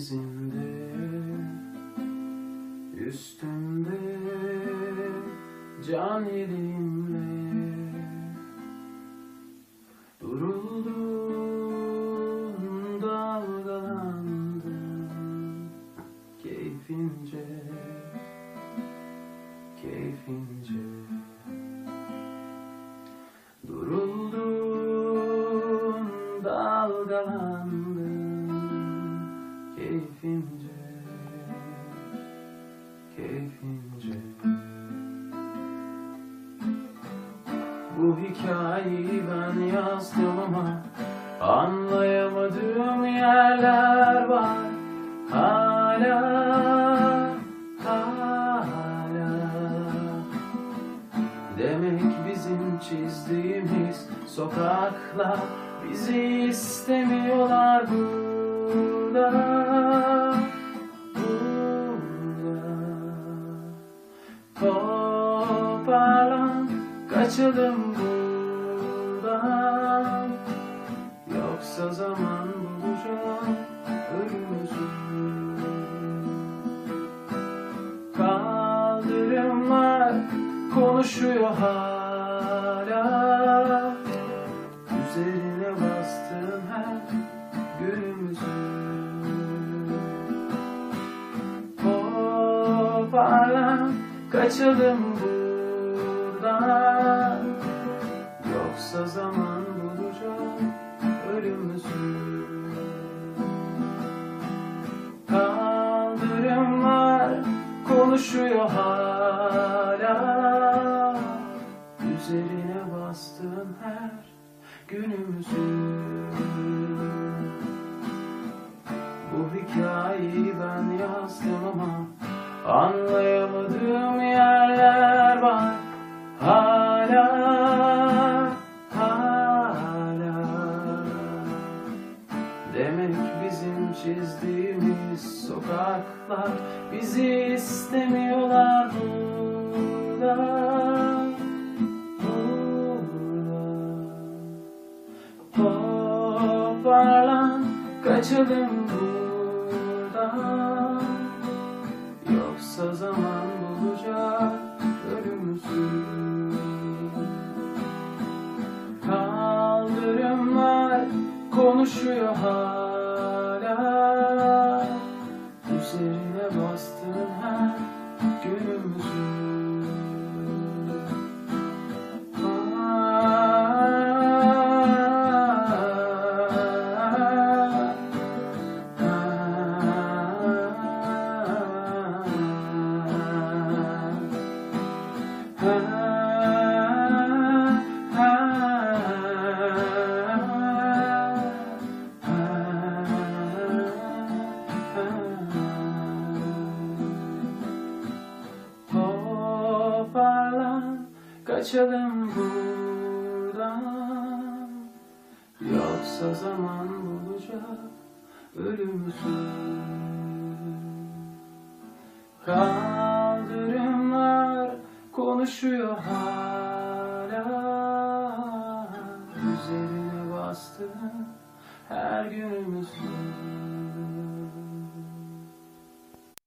denizinde Üstünde can elimle Duruldum dalgalandım Keyfince Keyfince. Duruldum dalgalandım Keyfince Bu hikayeyi ben yazdım ama Anlayamadığım yerler var. Hala Hala. Demek bizim çizdiğimiz sokaklar Bizi istemiyorlar Burada Kaçalım buradan Yoksa zaman bulacak ölümümüzü. Kaldırımlar konuşuyor hala. Üzerine bastığım her günümüzün Toparlan kaçalım buradan konuşuyor hala. Üzerine bastığım her günümüzü. Bu hikayeyi ben yazdım ama Anlayamadığım yerler var. Hala Hala. Demek çizdiğimiz sokaklar Bizi istemiyorlar burada. Toparlan kaçalım buradan. Yoksa zaman bulacak ölümümüzü. Kaldırımlar konuşuyor hala Üzerine bastığın her günümüzü. Toparlan Kaçalım buradan. Yoksa zaman bulacak ölümsüz. Kaldırımlar konuşuyor hala. Üzerine bastığın her günümüzün